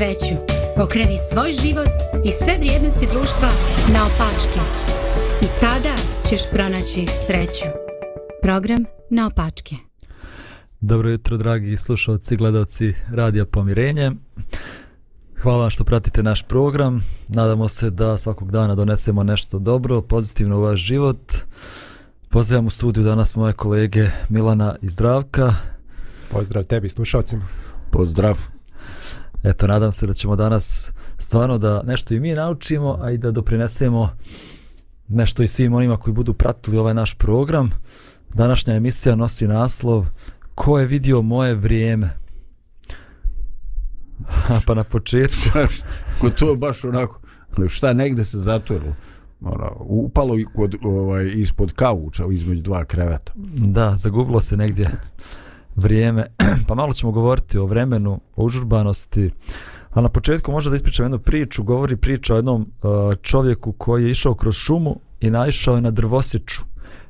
sreću. Pokreni svoj život i sve vrijednosti društva na opačke. I tada ćeš pronaći sreću. Program na opačke. Dobro jutro, dragi slušalci i gledalci Radija Pomirenje. Hvala vam što pratite naš program. Nadamo se da svakog dana donesemo nešto dobro, pozitivno u vaš život. Pozivam u studiju danas moje kolege Milana i Zdravka. Pozdrav tebi slušalcima. Pozdrav. Eto, nadam se da ćemo danas stvarno da nešto i mi naučimo, a i da doprinesemo nešto i svim onima koji budu pratili ovaj naš program. Današnja emisija nosi naslov Ko je vidio moje vrijeme? pa na početku. Ko to baš onako, šta negde se zatvorilo? Ono, upalo i kod, ovaj, ispod kauča između dva kreveta. Da, zagubilo se negdje vrijeme. pa malo ćemo govoriti o vremenu, o užurbanosti. A na početku možda da ispričam jednu priču. Govori priča o jednom uh, čovjeku koji je išao kroz šumu i naišao je na drvosječu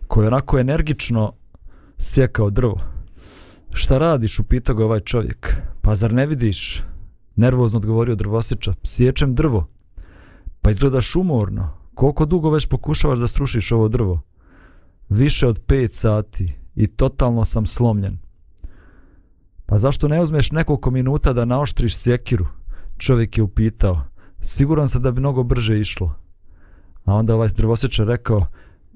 koji je onako energično sjekao drvo. Šta radiš? Upita ga ovaj čovjek. Pa zar ne vidiš? Nervozno odgovorio drvosječa. Sječem drvo. Pa izgledaš umorno. Koliko dugo već pokušavaš da srušiš ovo drvo? Više od 5 sati i totalno sam slomljen. Pa zašto ne uzmeš nekoliko minuta da naoštriš sjekiru? Čovjek je upitao. Siguran sam da bi mnogo brže išlo. A onda ovaj drvosječar rekao,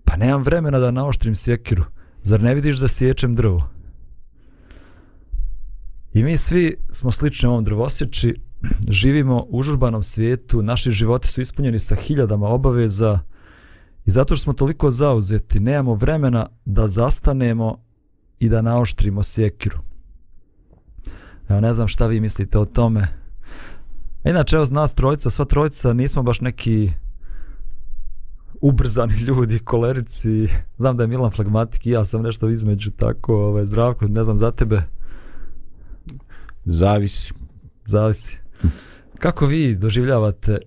pa nemam vremena da naoštrim sjekiru. Zar ne vidiš da sječem drvo? I mi svi smo slični ovom drvosječi, živimo u užurbanom svijetu, naši životi su ispunjeni sa hiljadama obaveza i zato što smo toliko zauzeti, nemamo vremena da zastanemo i da naoštrimo sjekiru. Evo, ne znam šta vi mislite o tome. A inače, evo, nas trojica, sva trojica, nismo baš neki ubrzani ljudi, kolerici. Znam da je Milan flagmatik i ja sam nešto između tako, ovaj, zdravko, ne znam za tebe. Zavisi. Zavisi. Kako vi doživljavate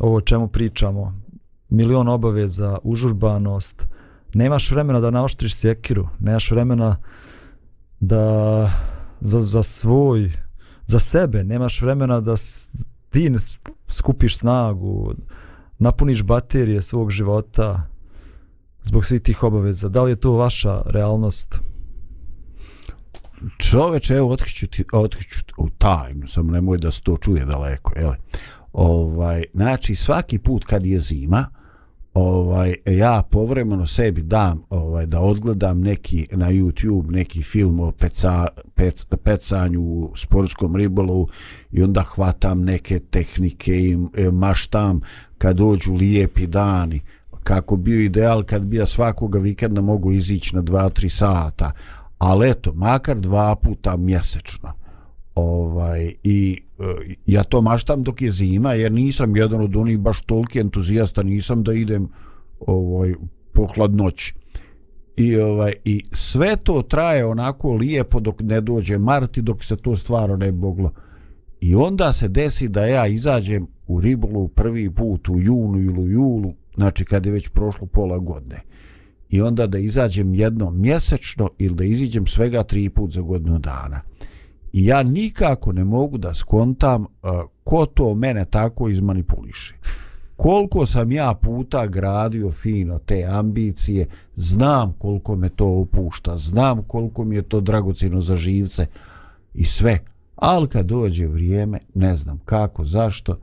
ovo o čemu pričamo? Milion obaveza, užurbanost, nemaš vremena da naoštriš sjekiru, nemaš vremena da za, za svoj, za sebe, nemaš vremena da ti skupiš snagu, napuniš baterije svog života zbog svih tih obaveza. Da li je to vaša realnost? Čoveče, evo, otkriću ti, otkriću u tajnu, samo nemoj da se to čuje daleko, jel? Ovaj, znači, svaki put kad je zima, ovaj ja povremeno sebi dam ovaj da odgledam neki na YouTube neki film o peca, pec, pecanju u sportskom ribolovu i onda hvatam neke tehnike i e, maštam kad dođu lijepi dani. Kako bio ideal kad bi ja svakoga vikenda mogu izići na 2-3 sata. Ali eto makar dva puta mjesečno ovaj i e, ja to maštam dok je zima jer nisam jedan od onih baš toliki entuzijasta nisam da idem ovaj po hladnoći. I ovaj i sve to traje onako lijepo dok ne dođe mart i dok se to stvarno ne moglo i onda se desi da ja izađem u ribolu prvi put u junu ili u julu znači kad je već prošlo pola godine. I onda da izađem jednom mjesečno ili da iziđem svega tri put za godinu dana. I ja nikako ne mogu da skontam uh, ko to mene tako izmanipuliše. Koliko sam ja puta gradio fino te ambicije, znam koliko me to opušta, znam koliko mi je to dragocino za živce i sve. Ali kad dođe vrijeme, ne znam kako, zašto,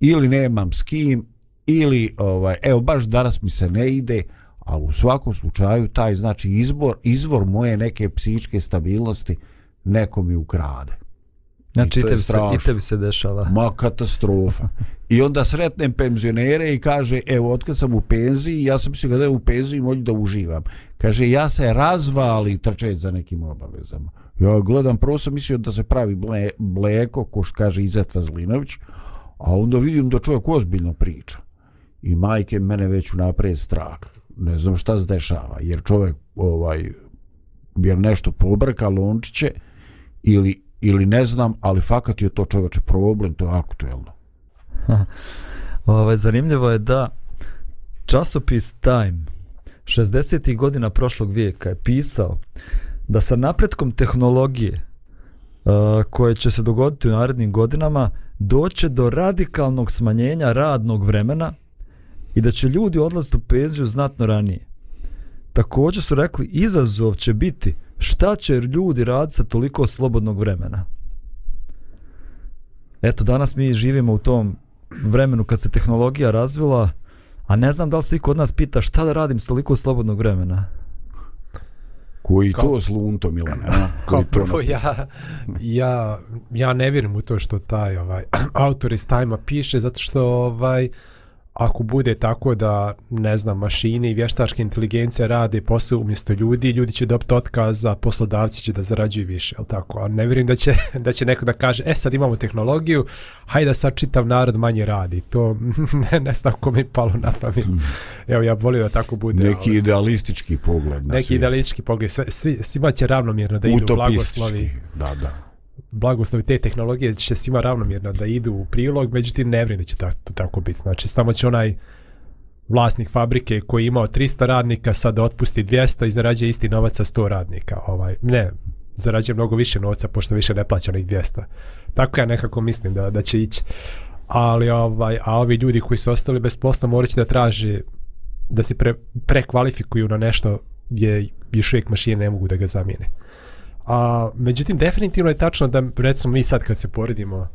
ili nemam s kim, ili, ovaj, evo, baš danas mi se ne ide, ali u svakom slučaju taj znači izbor, izvor moje neke psihičke stabilnosti, neko mi ukrade. Znači i, tebi se, i tebi se dešava. Ma katastrofa. I onda sretnem penzionere i kaže, evo, otkad sam u penziji, ja sam se kada je u penziji moći da uživam. Kaže, ja se razvali trčeć za nekim obavezama. Ja gledam, prvo sam mislio da se pravi ble, bleko, ko što kaže Izeta Zlinović, a onda vidim da čovjek ozbiljno priča. I majke mene već unapred strah. Ne znam šta se dešava, jer čovjek ovaj, jer nešto pobrka lončiće, ili, ili ne znam, ali fakat je to čovječe problem, to je aktuelno. Ove, ovaj, zanimljivo je da časopis Time 60. godina prošlog vijeka je pisao da sa napretkom tehnologije uh, koje će se dogoditi u narednim godinama doće do radikalnog smanjenja radnog vremena i da će ljudi odlaziti u penziju znatno ranije. Također su rekli izazov će biti šta će ljudi raditi sa toliko slobodnog vremena. Eto, danas mi živimo u tom vremenu kad se tehnologija razvila, a ne znam da li se i kod nas pita šta da radim s toliko slobodnog vremena. Koji Kao- to slunto, Milane? a? Kao to prvo, ja, ja, ja ne vjerujem u to što taj ovaj, autor iz Time-a piše, zato što ovaj, ako bude tako da, ne znam, mašine i vještačke inteligencije rade posao umjesto ljudi, ljudi će dobiti otkaz, a poslodavci će da zarađuju više, jel tako? A ne vjerujem da će, da će neko da kaže, e sad imamo tehnologiju, hajde da sad čitav narod manje radi. To ne, ne znam ko mi palo na pamet. Evo, ja volio da tako bude. Neki ovaj. idealistički pogled na neki svijet. idealistički pogled, sve, svi, svima će ravnomjerno da idu blagoslovi, Utopistički. Da, da blagoslovi te tehnologije će svima ravnomjerno da idu u prilog, međutim ne vjerujem da će tako, tako biti. Znači samo će onaj vlasnik fabrike koji je imao 300 radnika sad otpusti 200 i zarađuje isti novac sa 100 radnika. Ovaj, ne, zarađuje mnogo više novca pošto više ne plaća onih 200. Tako ja nekako mislim da, da će ići. Ali ovaj, a ovi ljudi koji su ostali bez posla morat će da traže da se pre, prekvalifikuju na nešto gdje još uvijek mašine ne mogu da ga zamijene. A, međutim, definitivno je tačno da, recimo, mi sad kad se poredimo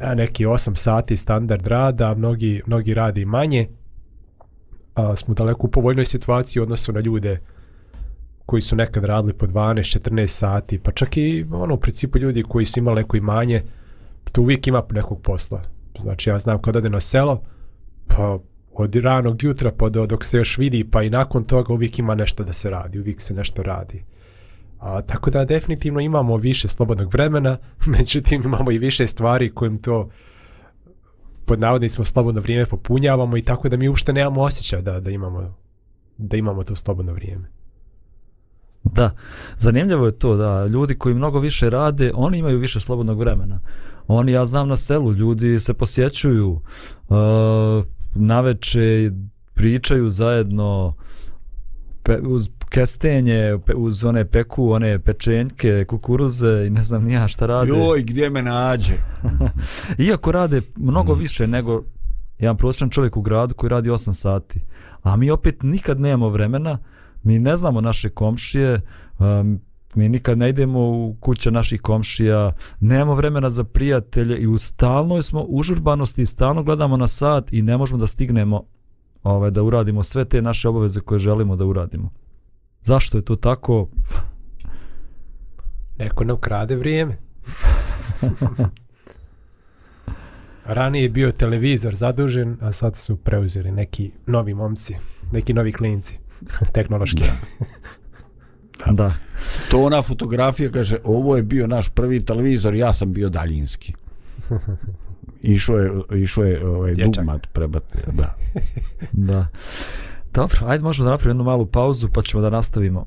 a, neki 8 sati standard rada, mnogi, mnogi radi manje, a, smo daleko u povoljnoj situaciji u odnosu na ljude koji su nekad radili po 12-14 sati, pa čak i ono, u principu ljudi koji su imali neko imanje, tu uvijek ima nekog posla. Znači, ja znam kad odem na selo, pa od ranog jutra pa do, dok se još vidi, pa i nakon toga uvijek ima nešto da se radi, uvijek se nešto radi. A, tako da definitivno imamo više slobodnog vremena, međutim imamo i više stvari kojim to pod navodnicima slobodno vrijeme popunjavamo i tako da mi uopšte nemamo osjećaj da, da imamo da imamo to slobodno vrijeme. Da, zanimljivo je to da ljudi koji mnogo više rade, oni imaju više slobodnog vremena. Oni, ja znam na selu, ljudi se posjećuju, uh, naveče pričaju zajedno pe, uz kestenje, pe, uz one peku, one pečenjke, kukuruze i ne znam ni ja šta rade. Joj, gdje me nađe? Iako rade mnogo više nego jedan prosječan čovjek u gradu koji radi 8 sati. A mi opet nikad nemamo vremena, mi ne znamo naše komšije, um, mi nikad ne idemo u kuće naših komšija, nemamo vremena za prijatelje i u stalnoj smo užurbanosti stalno gledamo na sat i ne možemo da stignemo ovaj, da uradimo sve te naše obaveze koje želimo da uradimo. Zašto je to tako? Neko ne ukrade vrijeme. Ranije je bio televizor zadužen, a sad su preuzeli neki novi momci, neki novi klinci, tehnološki. Da. To ona fotografija kaže, ovo je bio naš prvi televizor, ja sam bio daljinski. Išao je, išao je ovaj, Dječak. dugmat prebate, da. Da. Dobro, ajde možemo da napravimo jednu malu pauzu pa ćemo da nastavimo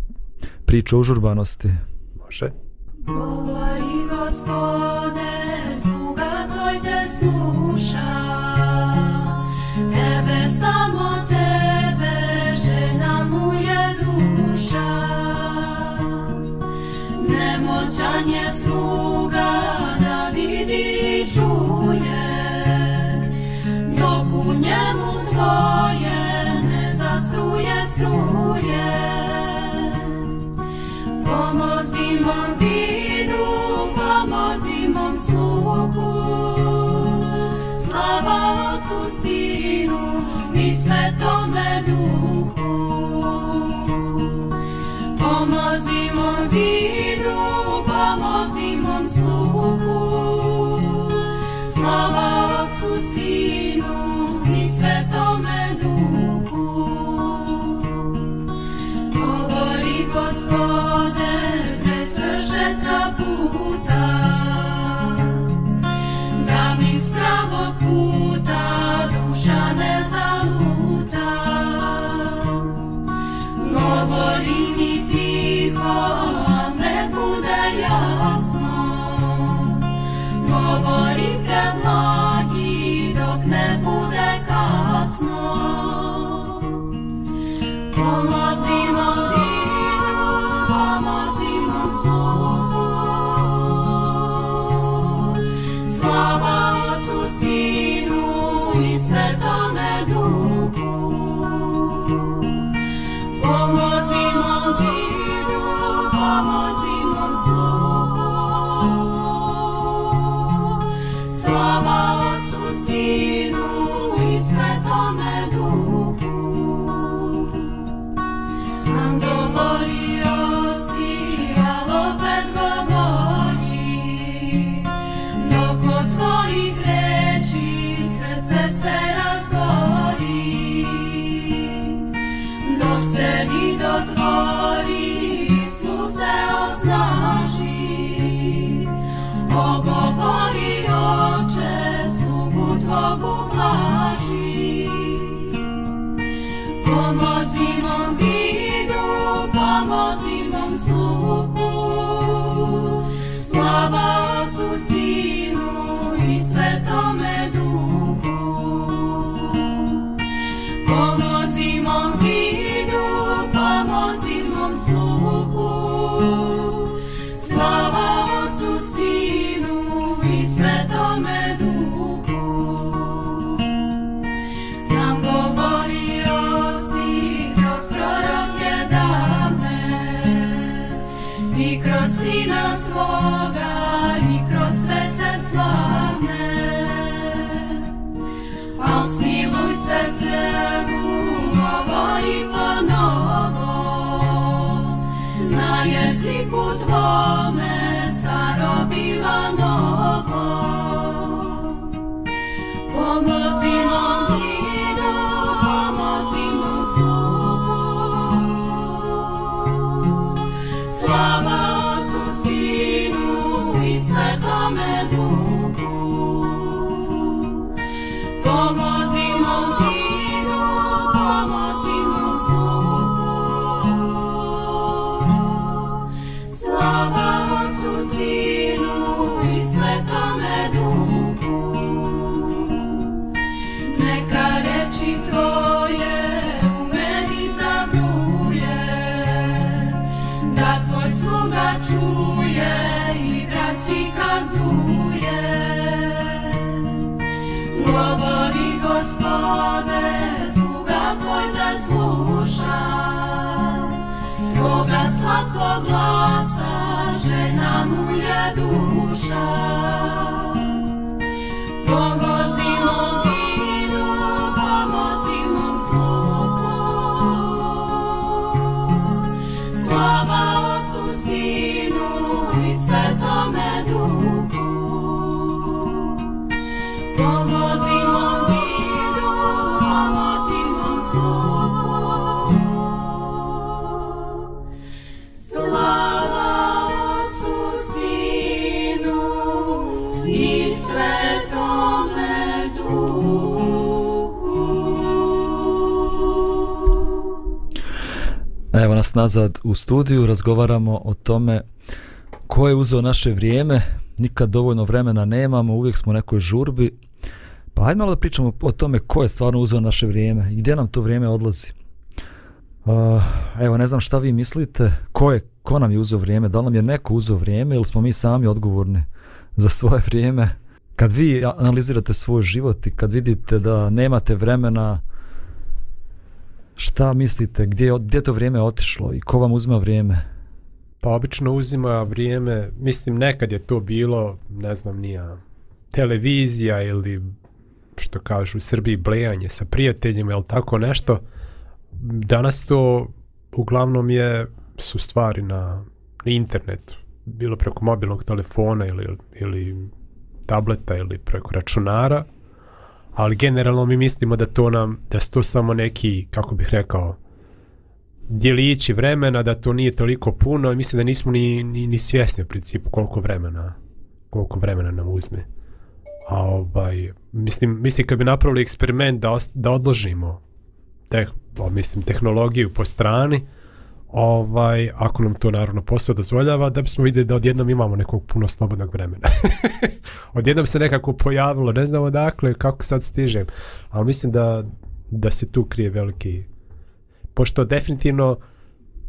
priču o užurbanosti. Može. Govori gospode, sluga tvoj te sluša, tebe samo tebe, žena mu je duša. Nemoćan je be Oh. Baba. Nas nazad u studiju, razgovaramo o tome ko je uzeo naše vrijeme, nikad dovoljno vremena nemamo, uvijek smo u nekoj žurbi. Pa ajde malo da pričamo o tome ko je stvarno uzeo naše vrijeme i gdje nam to vrijeme odlazi. Uh, evo, ne znam šta vi mislite, ko je, ko nam je uzeo vrijeme, da li nam je neko uzeo vrijeme ili smo mi sami odgovorni za svoje vrijeme. Kad vi analizirate svoj život i kad vidite da nemate vremena, šta mislite, gdje, je- gdje to vrijeme otišlo i ko vam uzima vrijeme? Pa obično uzima vrijeme, mislim nekad je to bilo, ne znam, nija televizija ili što kažu u Srbiji blejanje sa prijateljima ili tako nešto. Danas to uglavnom je su stvari na internetu, bilo preko mobilnog telefona ili, ili tableta ili preko računara, ali generalno mi mislimo da to nam, da su to samo neki, kako bih rekao, djelići vremena, da to nije toliko puno i mislim da nismo ni, ni, ni svjesni u principu koliko vremena koliko vremena nam uzme. A ovaj, mislim, mislim kad bi napravili eksperiment da, os, da odložimo te, o, mislim, tehnologiju po strani, ovaj, ako nam to naravno posao dozvoljava, da bismo vidjeli da odjednom imamo nekog puno slobodnog vremena. odjednom se nekako pojavilo, ne znamo dakle kako sad stižem, ali mislim da, da se tu krije veliki pošto definitivno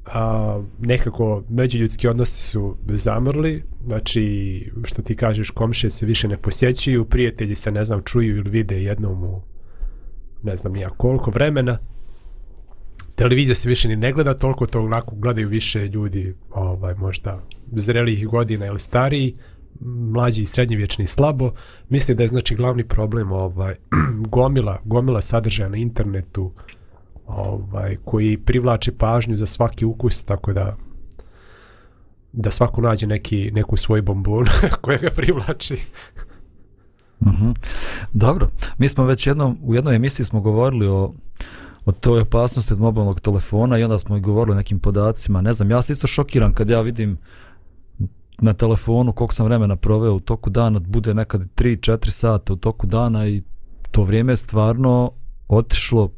a, nekako međuljudski odnosi su zamrli, znači što ti kažeš komšije se više ne posjećuju, prijatelji se ne znam čuju ili vide jednom u ne znam ja koliko vremena, televizija se više ni ne gleda toliko, to onako gledaju više ljudi ovaj, možda zrelih godina ili stariji, mlađi i srednjevječni slabo, misli da je znači glavni problem ovaj gomila, gomila sadržaja na internetu, ovaj, koji privlači pažnju za svaki ukus, tako da da svako nađe neki, neku svoj bombon koja ga privlači. Mhm. Dobro, mi smo već jednom, u jednoj emisiji smo govorili o, o toj opasnosti od mobilnog telefona i onda smo i govorili o nekim podacima. Ne znam, ja sam isto šokiran kad ja vidim na telefonu koliko sam vremena proveo u toku dana, bude nekad 3-4 sata u toku dana i to vrijeme je stvarno otišlo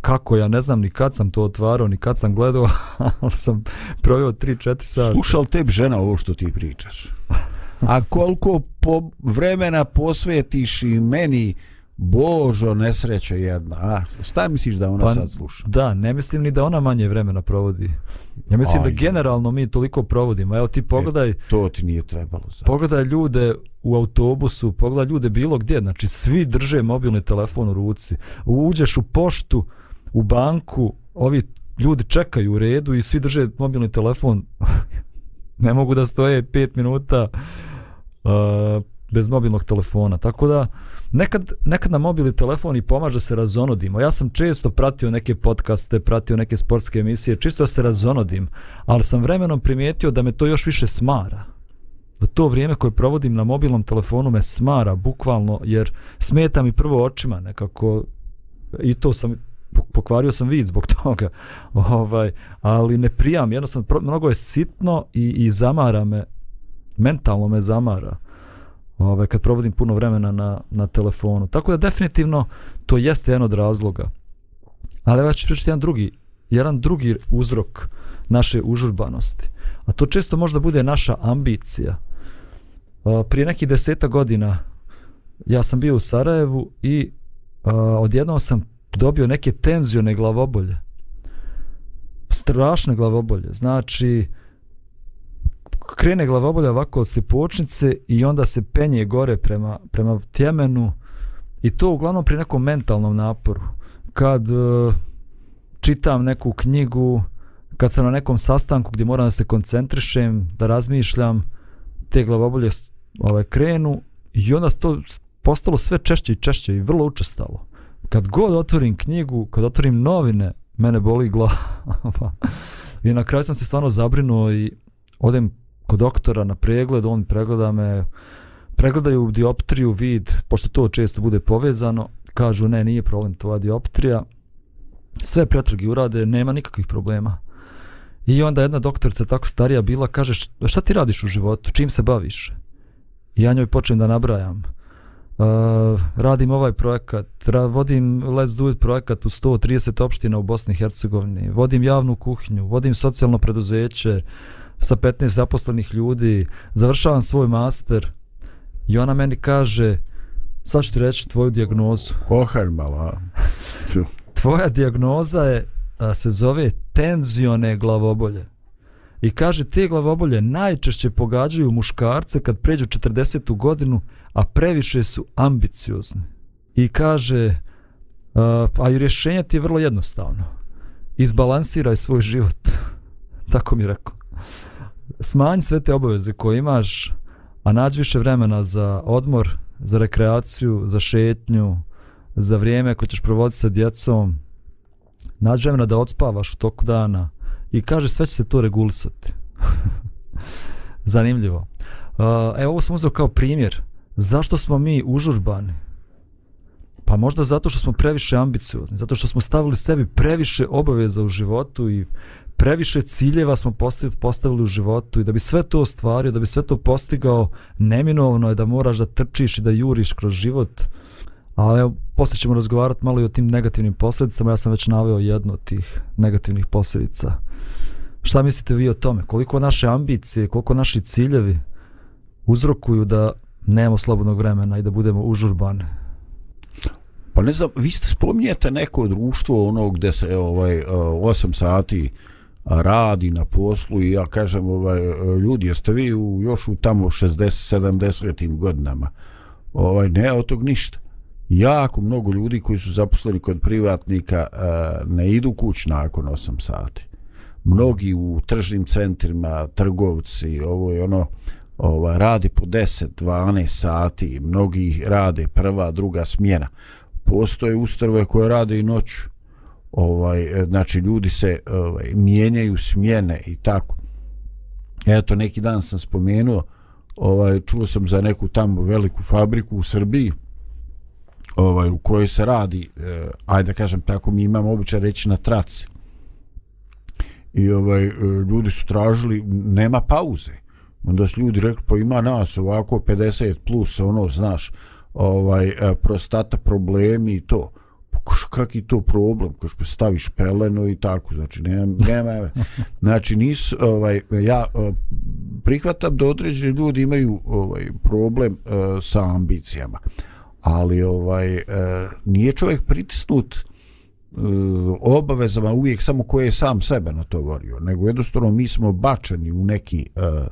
kako ja ne znam ni kad sam to otvarao ni kad sam gledao ali sam proveo 3-4 sata Slušal tebi žena ovo što ti pričaš? A koliko po vremena posvetiš i meni Božo nesreća jedna. A, šta misliš da ona Pa, sad sluša? Da, ne mislim ni da ona manje vremena provodi. Ja mislim da Aj. generalno mi toliko provodimo. Evo ti pogledaj, To ti nije trebalo. Za... pogledaj ljude u autobusu, pogledaj ljude bilo gdje. Znači svi drže mobilni telefon u ruci. Uđeš u poštu, u banku, ovi ljudi čekaju u redu i svi drže mobilni telefon. ne mogu da stoje 5 minuta uh, bez mobilnog telefona. Tako da nekad, nekad na mobilni telefon i pomaže da se razonodimo. Ja sam često pratio neke podcaste, pratio neke sportske emisije, čisto da se razonodim, ali sam vremenom primijetio da me to još više smara. Da to vrijeme koje provodim na mobilnom telefonu me smara, bukvalno, jer smeta mi prvo očima nekako, i to sam, pokvario sam vid zbog toga, ovaj, ali ne prijam, jednostavno, mnogo je sitno i, i zamara me, mentalno me zamara ovaj, kad provodim puno vremena na, na telefonu. Tako da definitivno to jeste jedan od razloga. Ali ja ću pričati jedan drugi, jedan drugi uzrok naše užurbanosti. A to često možda bude naša ambicija. Prije nekih deseta godina ja sam bio u Sarajevu i odjednom sam dobio neke tenzione glavobolje. Strašne glavobolje. Znači, krene glavobolja ovako od slipočnice i onda se penje gore prema, prema tjemenu i to uglavnom pri nekom mentalnom naporu. Kad uh, čitam neku knjigu, kad sam na nekom sastanku gdje moram da se koncentrišem, da razmišljam, te glavobolje ovaj, krenu i onda to postalo sve češće i češće i vrlo učestalo. Kad god otvorim knjigu, kad otvorim novine, mene boli glava. I na kraju sam se stvarno zabrinuo i odem kod doktora na pregled, on pregleda me, pregledaju dioptriju, vid, pošto to često bude povezano, kažu ne, nije problem tvoja dioptrija, sve pretrage urade, nema nikakvih problema. I onda jedna doktorica tako starija bila, kaže šta ti radiš u životu, čim se baviš? I ja njoj počnem da nabrajam. Uh, radim ovaj projekat, ra, vodim Let's Do It projekat u 130 opština u Bosni i Hercegovini, vodim javnu kuhinju, vodim socijalno preduzeće sa 15 zaposlenih ljudi, završavam svoj master i ona meni kaže sad ću ti reći tvoju dijagnozu. Oharmala. Tju. Tvoja dijagnoza je, a, se zove tenzione glavobolje. I kaže, te glavobolje najčešće pogađaju muškarce kad pređu 40. godinu, a previše su ambiciozne. I kaže, a, a i rješenje ti je vrlo jednostavno. Izbalansiraj svoj život. Tako mi je rekla. Smanj sve te obaveze koje imaš, a nađi više vremena za odmor, za rekreaciju, za šetnju, za vrijeme koje ćeš provoditi sa djecom, nađi vremena da odspavaš u toku dana i kaže sve će se to regulisati. Zanimljivo. Uh, evo ovo sam uzeo kao primjer. Zašto smo mi užurbani? Pa možda zato što smo previše ambiciozni, zato što smo stavili sebi previše obaveza u životu i previše ciljeva smo postavili, u životu i da bi sve to ostvario, da bi sve to postigao, neminovno je da moraš da trčiš i da juriš kroz život. Ali evo, poslije ćemo razgovarati malo i o tim negativnim posljedicama, ja sam već naveo jednu od tih negativnih posljedica. Šta mislite vi o tome? Koliko naše ambicije, koliko naši ciljevi uzrokuju da nemamo slobodnog vremena i da budemo užurbani? Pa ne znam, vi ste spominjete neko društvo ono gde se ovaj 8 sati radi na poslu i ja kažem ovaj ljudi jeste vi u, još u tamo 60 70 godinama? Ovaj ne od tog ništa. Jako mnogo ljudi koji su zaposleni kod privatnika eh, ne idu kuć nakon 8 sati. Mnogi u tržnim centrima trgovci ovo je ono ovaj, radi po 10 12 sati mnogi rade prva druga smjena. Postoje ustanove koje rade i noću ovaj e, znači ljudi se ovaj mijenjaju smjene i tako. Eto neki dan sam spomenuo ovaj čuo sam za neku tamo veliku fabriku u Srbiji ovaj u kojoj se radi eh, ajde da kažem tako mi imamo običaj reći na traci i ovaj e, ljudi su tražili nema pauze. Onda su ljudi rekli, pa ima nas ovako 50 plus, ono, znaš, ovaj, e, prostata problemi i to. Pa kaš, kak je to problem? Kaš, pa staviš peleno i tako, znači, nema, nema, znači, nisu, ovaj, ja eh, prihvatam da određeni ljudi imaju ovaj problem uh, sa ambicijama, ali ovaj uh, nije čovjek pritisnut uh, obavezama uvijek samo koje je sam sebe natovorio, nego jednostavno mi smo bačeni u neki uh,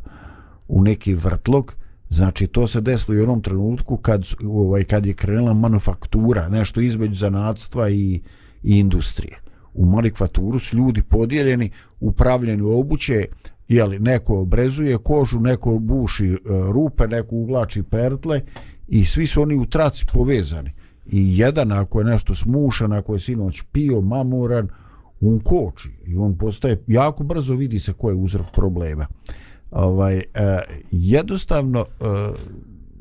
u neki vrtlog, znači to se desilo i u onom trenutku kad, ovaj, kad je krenula manufaktura, nešto između zanatstva i, i industrije. U malikvaturu su ljudi podijeljeni, upravljeni obuće, jeli, neko obrezuje kožu, neko buši e, rupe, neko uvlači pertle i svi su oni u traci povezani. I jedan ako je nešto smušan, ako je sinoć pio, mamuran, on koči i on postaje, jako brzo vidi se ko je uzrok problema ovaj, uh, jednostavno uh,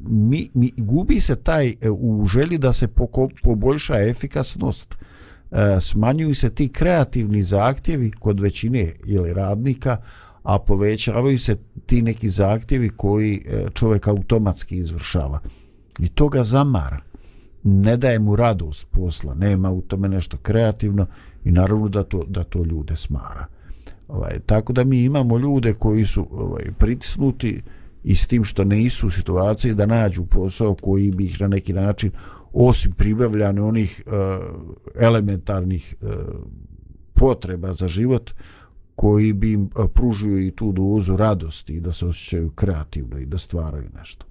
mi, mi gubi se taj uh, u želji da se poko, poboljša efikasnost uh, smanjuju se ti kreativni zahtjevi kod većine ili radnika a povećavaju se ti neki zahtjevi koji uh, čovjek automatski izvršava. I to ga zamara. Ne daje mu radost posla nema u tome nešto kreativno i naravno da to, da to ljude smara. Ovaj, tako da mi imamo ljude koji su ovaj, pritisnuti i s tim što ne isu u situaciji da nađu posao koji bi ih na neki način osim pribavljane onih uh, elementarnih uh, potreba za život koji bi im eh, pružio i tu dozu radosti i da se osjećaju kreativno i da stvaraju nešto.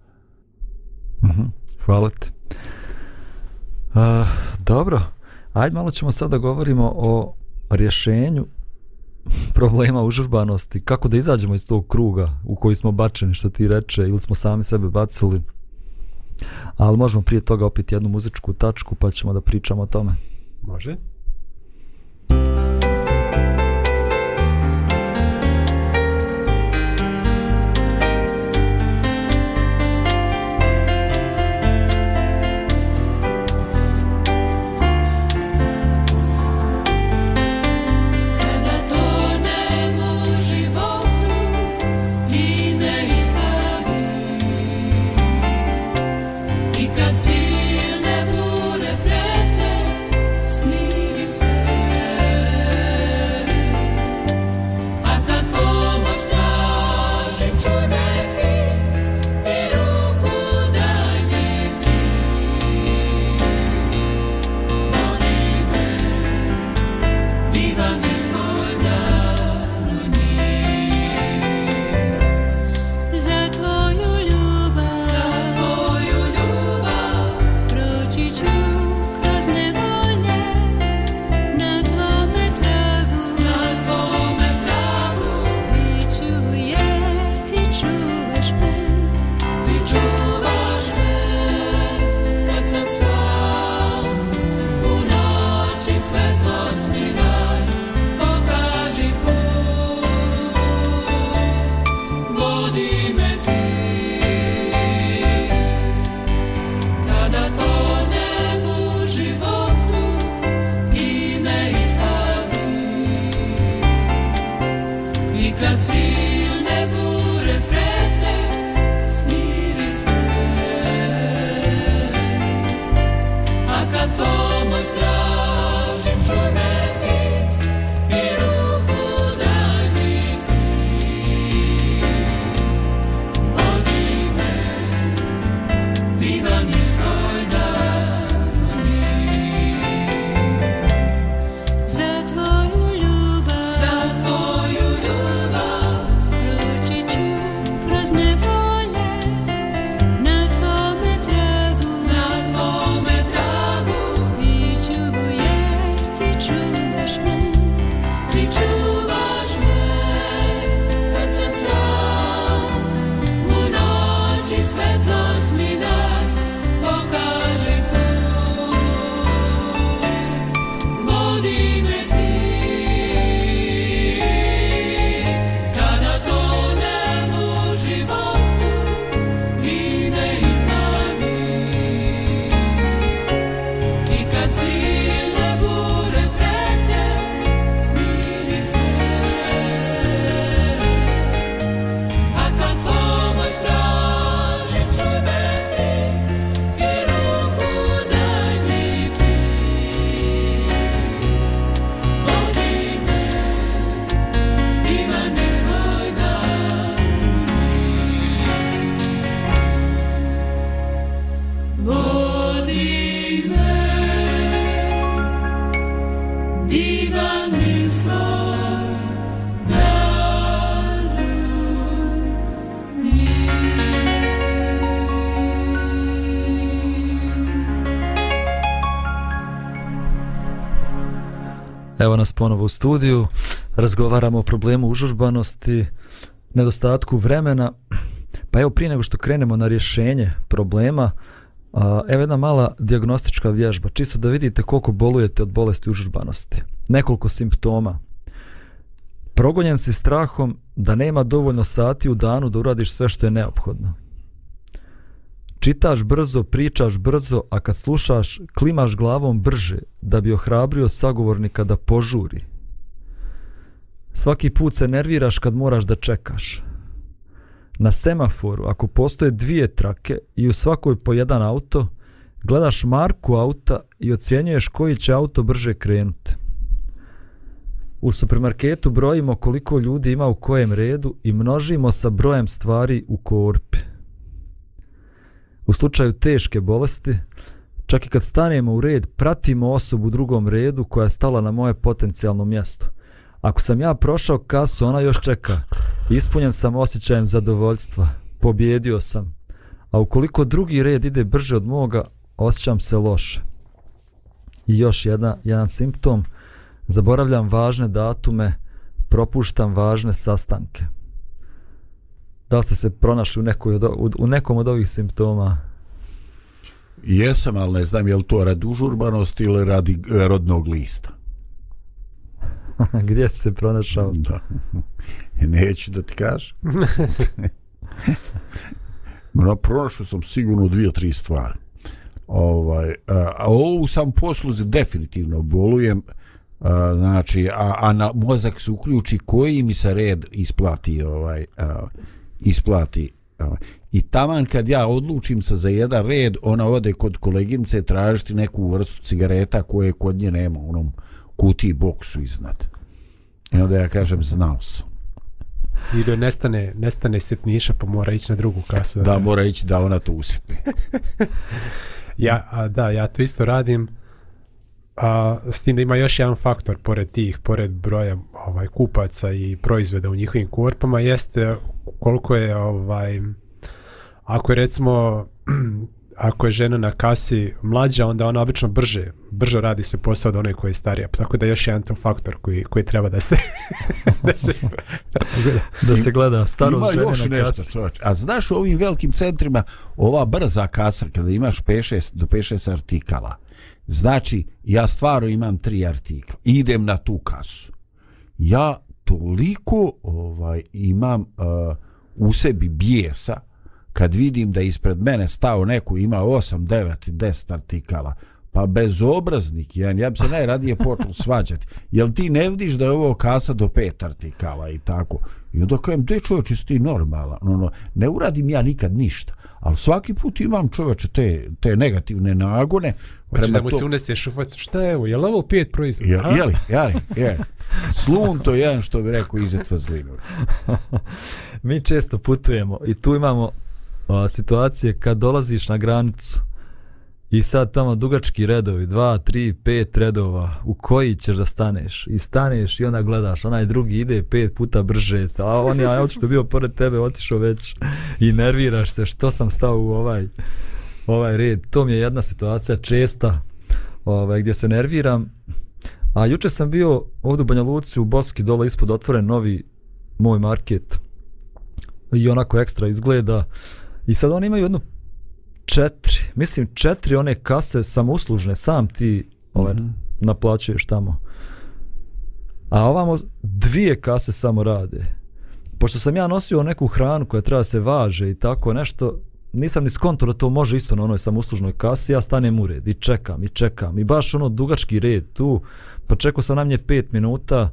Mm mhm. Hvala ti. Uh, dobro, ajde malo ćemo sada govorimo o rješenju problema užurbanosti, kako da izađemo iz tog kruga u koji smo bačeni, što ti reče, ili smo sami sebe bacili. Ali možemo prije toga opet jednu muzičku tačku, pa ćemo da pričamo o tome. Može. judge me. Evo nas ponovo u studiju, razgovaramo o problemu užurbanosti, nedostatku vremena. Pa evo prije nego što krenemo na rješenje problema, a, evo jedna mala diagnostička vježba, čisto da vidite koliko bolujete od bolesti užurbanosti. Nekoliko simptoma. Progonjen si strahom da nema dovoljno sati u danu da uradiš sve što je neophodno. Čitaš brzo, pričaš brzo, a kad slušaš, klimaš glavom brže da bi ohrabrio sagovornika da požuri. Svaki put se nerviraš kad moraš da čekaš. Na semaforu, ako postoje dvije trake i u svakoj po jedan auto, gledaš marku auta i ocjenjuješ koji će auto brže krenuti. U supermarketu brojimo koliko ljudi ima u kojem redu i množimo sa brojem stvari u korpi. U slučaju teške bolesti, čak i kad stanemo u red, pratimo osobu u drugom redu koja je stala na moje potencijalno mjesto. Ako sam ja prošao kasu, ona još čeka. Ispunjen sam osjećajem zadovoljstva. Pobjedio sam. A ukoliko drugi red ide brže od moga, osjećam se loše. I još jedna, jedan simptom. Zaboravljam važne datume, propuštam važne sastanke. Da ste se pronašli u, nekoj od, u, u nekom od ovih simptoma? Jesam, ali ne znam je li to radi užurbanosti ili radi e, rodnog lista. Gdje si se pronašao? Da. Neću da ti kažem. no, pronašao sam sigurno dvije, tri stvari. Ovaj, a, a ovu sam posluzi definitivno bolujem, a, znači, a, a na mozak se uključi koji mi se red isplati ovaj, a, isplati i taman kad ja odlučim se za jedan red ona ode kod koleginice tražiti neku vrstu cigareta koje kod nje nema u onom kuti boksu iznad i onda ja kažem znao sam I da nestane, nestane sitniša pa mora ići na drugu kasu. da mora ići da ona to usitne Ja, a, da, ja to isto radim. A, s tim da ima još jedan faktor pored tih, pored broja ovaj kupaca i proizvoda u njihovim korpama jeste koliko je ovaj ako je recimo ako je žena na kasi mlađa onda ona obično brže brže radi se posao od one koje je starija tako da je još jedan to faktor koji koji treba da se da se Da se gleda starost Ima žene još na nešto, kasi. čovječ. A znaš u ovim velikim centrima, ova brza kasa, kada imaš 5-6 do 5-6 artikala, znači ja stvarno imam tri artikla, idem na tu kasu. Ja toliko ovaj imam uh, u sebi bijesa, kad vidim da ispred mene stao neko ima 8, 9, 10 artikala, pa bezobraznik, jedan, ja bi se najradije počeo svađati. Jel ti ne vidiš da je ovo kasa do pet artikala i tako? I onda kažem, de čovječ, ti normalan? No, no, ne uradim ja nikad ništa. Ali svaki put imam čovječe te, te negativne nagone. Hoće prema da mu to- se unese šufac. Šta je ovo? Je li ovo pet proizvoda? Je, a? jeli, jeli, je. Slun to jedan što bi rekao izet vazlinu. Mi često putujemo i tu imamo a, situacije kad dolaziš na granicu i sad tamo dugački redovi, dva, tri, pet redova, u koji ćeš da staneš? I staneš i onda gledaš, onaj drugi ide pet puta brže, a on je očito što bio pored tebe otišao već i nerviraš se što sam stao u ovaj ovaj red. To mi je jedna situacija česta ovaj, gdje se nerviram. A juče sam bio ovdje u Banja Luci u Boski dole ispod otvoren novi moj market i onako ekstra izgleda i sad oni imaju jednu četiri, mislim četiri one kase samouslužne, sam ti ovaj, mm -hmm. naplaćuješ tamo. A ovamo dvije kase samo rade. Pošto sam ja nosio neku hranu koja treba se važe i tako nešto, nisam ni skonto da to može isto na onoj samouslužnoj kasi, ja stanem u red i čekam i čekam i baš ono dugački red tu, pa čekao sam na mnje pet minuta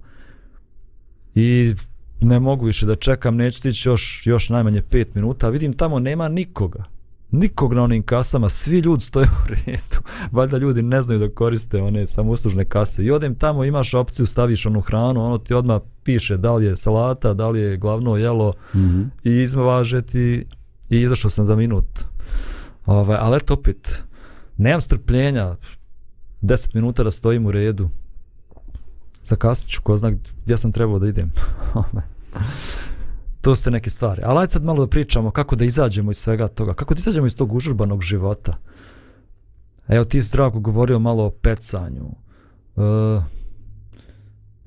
i ne mogu više da čekam, neću tići još, još najmanje pet minuta, vidim tamo nema nikoga. Nikog na onim kasama, svi ljudi stoje u redu. Valjda ljudi ne znaju da koriste one samouslužne kase. I odem tamo, imaš opciju, staviš onu hranu, ono ti odmah piše da li je salata, da li je glavno jelo mm -hmm. i izvaže ti i izašao sam za minut. Ovaj, ali eto opet, nemam strpljenja, 10 minuta da stojim u redu. Zakasnit ću, ko zna gdje sam trebao da idem. to ste neke stvari. Ali ajde sad malo da pričamo kako da izađemo iz svega toga. Kako da izađemo iz tog užurbanog života. Evo ti si Zdravko govorio malo o pecanju. E,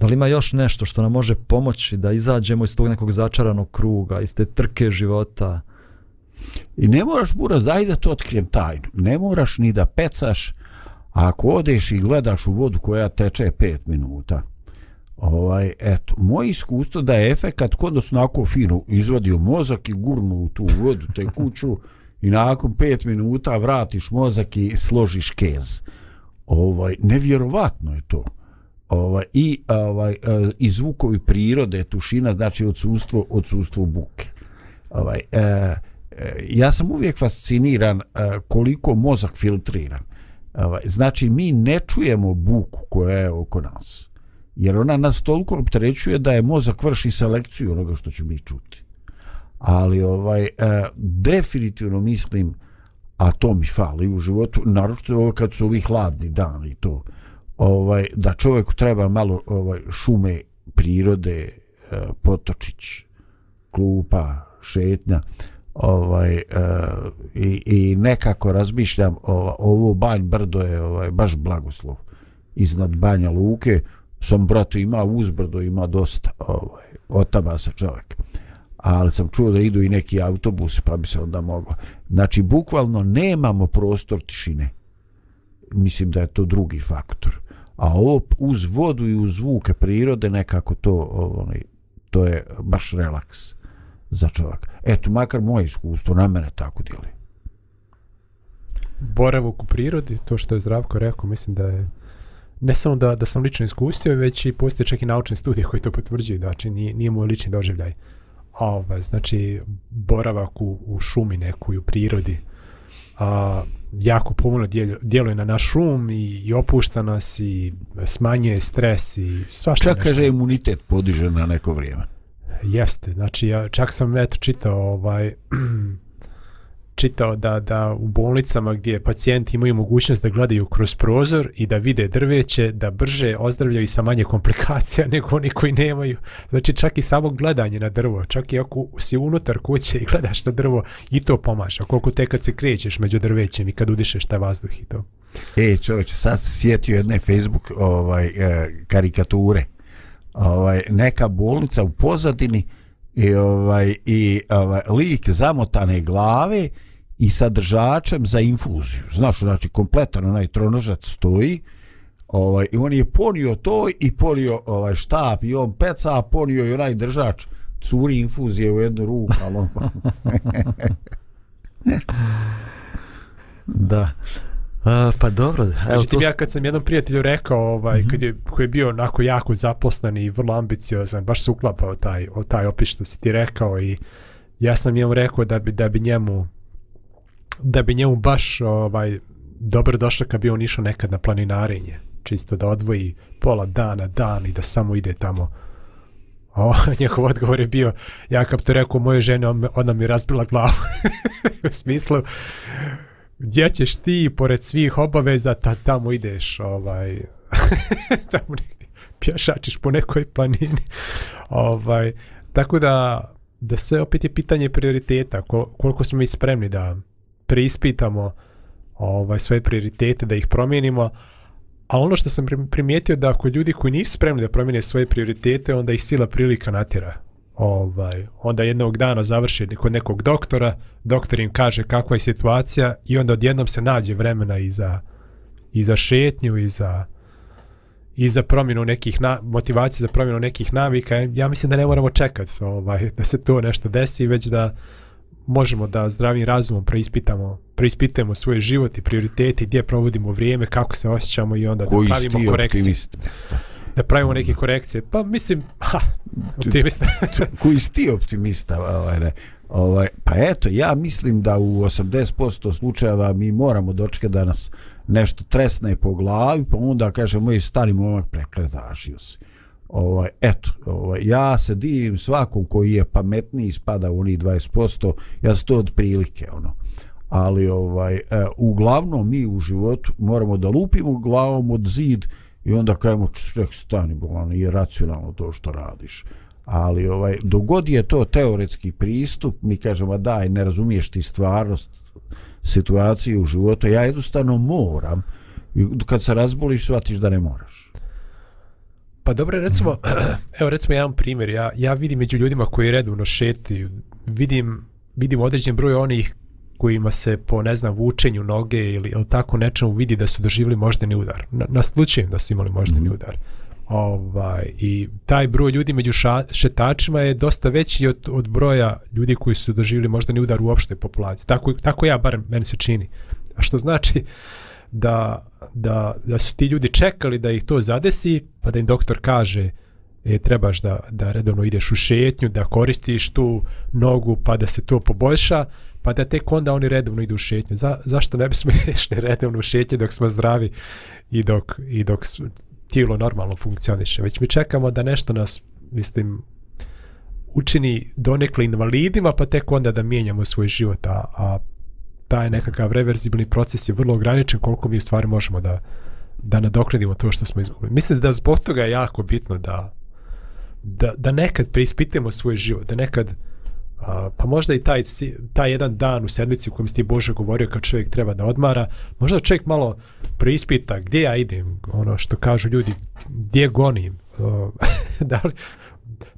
Da li ima još nešto što nam može pomoći da izađemo iz tog nekog začaranog kruga, iz te trke života? I ne moraš, Buraz, daj da to otkrijem tajnu. Ne moraš ni da pecaš, ako odeš i gledaš u vodu koja teče 5 minuta, ovaj, eto, moje iskustvo da je efekat kod nas onako fino izvadio mozak i gurnu u tu vodu, te kuću i nakon 5 minuta vratiš mozak i složiš kez. Ovaj, nevjerovatno je to. Ovaj, I ovaj, e, i zvukovi prirode, tušina, znači odsustvo, odsustvo buke. Ovaj, e, e ja sam uvijek fasciniran e, koliko mozak filtrira. Ovaj, znači mi ne čujemo buku koja je oko nas jer ona nas toliko opterećuje da je mozak vrši selekciju onoga što ću mi čuti. Ali ovaj e, definitivno mislim a to mi fali u životu, naročito ovo kad su ovi hladni dani to, ovaj, da čovjeku treba malo ovaj, šume, prirode, e, potočić, klupa, šetnja, ovaj, e, i, i nekako razmišljam, ovo, ovo banj brdo je ovaj, baš blagoslov iznad banja luke, sam brate ima uzbrdo ima dosta ovaj otaba se čovjek. Ali sam čuo da idu i neki autobus pa bi se onda moglo. Znači bukvalno nemamo prostor tišine. Mislim da je to drugi faktor. A ovo uz vodu i uz zvuke prirode nekako to ovaj to je baš relaks za čovjek eto makar moje iskustvo na mene tako djeluje. Boravak u prirodi, to što je Zdravko rekao, mislim da je ne samo da, da sam lično iskustio, već i postoje čak i naučne studije koji to potvrđuju, znači nije, nije moj lični doživljaj. Ova, znači, boravak u, u šumi nekoj, u prirodi, a, jako pomno djeluje na naš šum i, i opušta nas i smanjuje stres i svašta Čak kaže imunitet podiže na neko vrijeme. Jeste, znači ja čak sam eto čitao ovaj čitao da, da u bolnicama gdje pacijenti imaju mogućnost da gledaju kroz prozor i da vide drveće, da brže ozdravljaju i sa manje komplikacija nego oni koji nemaju. Znači čak i samo gledanje na drvo, čak i ako si unutar kuće i gledaš na drvo, i to pomaša. Koliko te kad se krećeš među drvećem i kad udišeš taj vazduh i to. E, čovječe, sad se sjetio jedne Facebook ovaj, e, karikature. Ovaj, neka bolnica u pozadini i ovaj i ovaj lik zamotane glave i sa držačem za infuziju. Znaš, znači kompletan onaj tronožac stoji. Ovaj i on je ponio to i ponio ovaj štap i on peca, ponio i onaj držač curi infuzije u jednu ruku, ali on... da. Uh, pa dobro. Evo, znači, to... ja kad sam jednom prijatelju rekao, ovaj, mm -hmm. kad je, koji je bio onako jako zaposlen i vrlo ambiciozan, baš se uklapao taj, taj opis što si ti rekao i ja sam njemu rekao da bi, da bi njemu da bi njemu baš ovaj, dobro došlo kad bi on išao nekad na planinarenje čisto da odvoji pola dana, dan i da samo ide tamo o, njegov odgovor je bio ja kad to rekao moje žene ona mi razbila glavu u smislu gdje ćeš ti pored svih obaveza ta, tamo ideš ovaj? Tamo negdje. Pješačiš po nekoj planini. Ovaj tako da da sve opet je pitanje prioriteta. Kol, koliko smo mi spremni da preispitamo ovaj sve prioritete da ih promijenimo. A ono što sam primijetio da ako ljudi koji nisu spremni da promijene svoje prioritete onda ih sila prilika natjera ovaj, onda jednog dana završi kod nekog doktora, doktor im kaže kakva je situacija i onda odjednom se nađe vremena i za, i za šetnju i za, i za promjenu nekih na, motivacije za promjenu nekih navika. Ja mislim da ne moramo čekati ovaj, da se to nešto desi, već da možemo da zdravim razumom preispitamo, preispitamo svoj život i prioritete, gdje provodimo vrijeme, kako se osjećamo i onda Koji da pravimo korekcije. Optimist, da pravimo neke korekcije. Pa mislim, ha, optimista. Koji si ti optimista? Ovaj, ne? Ovaj, pa eto, ja mislim da u 80% slučajeva mi moramo dočekati da nas nešto tresne po glavi, pa onda kaže moj stari momak prekletašio se. Ovaj, eto, ovaj, ja se divim svakom koji je pametniji spada u onih 20%, ja sam to od prilike, ono. Ali, ovaj, e, uglavnom mi u životu moramo da lupimo glavom od zid, i onda kajemo ček stani bolano, je racionalno to što radiš. Ali ovaj dogod je to teoretski pristup mi kažemo daj ne razumiješ ti stvarnost situacije u životu ja jednostavno moram. I kad se razboliš shvatiš da ne moraš. Pa dobro, recimo, evo recimo jedan primjer, ja, ja vidim među ljudima koji redovno šetaju, vidim, vidim određen broj onih kojima se po, ne znam, vučenju noge ili, ili tako nečemu vidi da su doživjeli moždani udar. Na, naslučujem da su imali moždani Mhm. udar. Ovaj, I taj broj ljudi među ša, šetačima je dosta veći od, od broja ljudi koji su doživjeli moždani udar u opštoj populaciji. Tako, tako ja, bar meni se čini. A što znači da, da, da su ti ljudi čekali da ih to zadesi, pa da im doktor kaže e, trebaš da, da redovno ideš u šetnju, da koristiš tu nogu pa da se to poboljša, pa da tek onda oni redovno idu u šetnju. Za, zašto ne bismo išli redovno u šetnju dok smo zdravi i dok, i dok tijelo normalno funkcioniše. Već mi čekamo da nešto nas, mislim, učini donekle invalidima, pa tek onda da mijenjamo svoj život, a, a taj nekakav reverzibilni proces je vrlo ograničen koliko mi u stvari možemo da, da nadoknadimo to što smo izgubili. Mislim da zbog toga je jako bitno da, da, da nekad preispitamo svoj život, da nekad a, pa možda i taj, taj jedan dan u sedmici u kojem si ti Bože govorio kao čovjek treba da odmara, možda čovjek malo preispita gdje ja idem, ono što kažu ljudi, gdje gonim, o, da, li,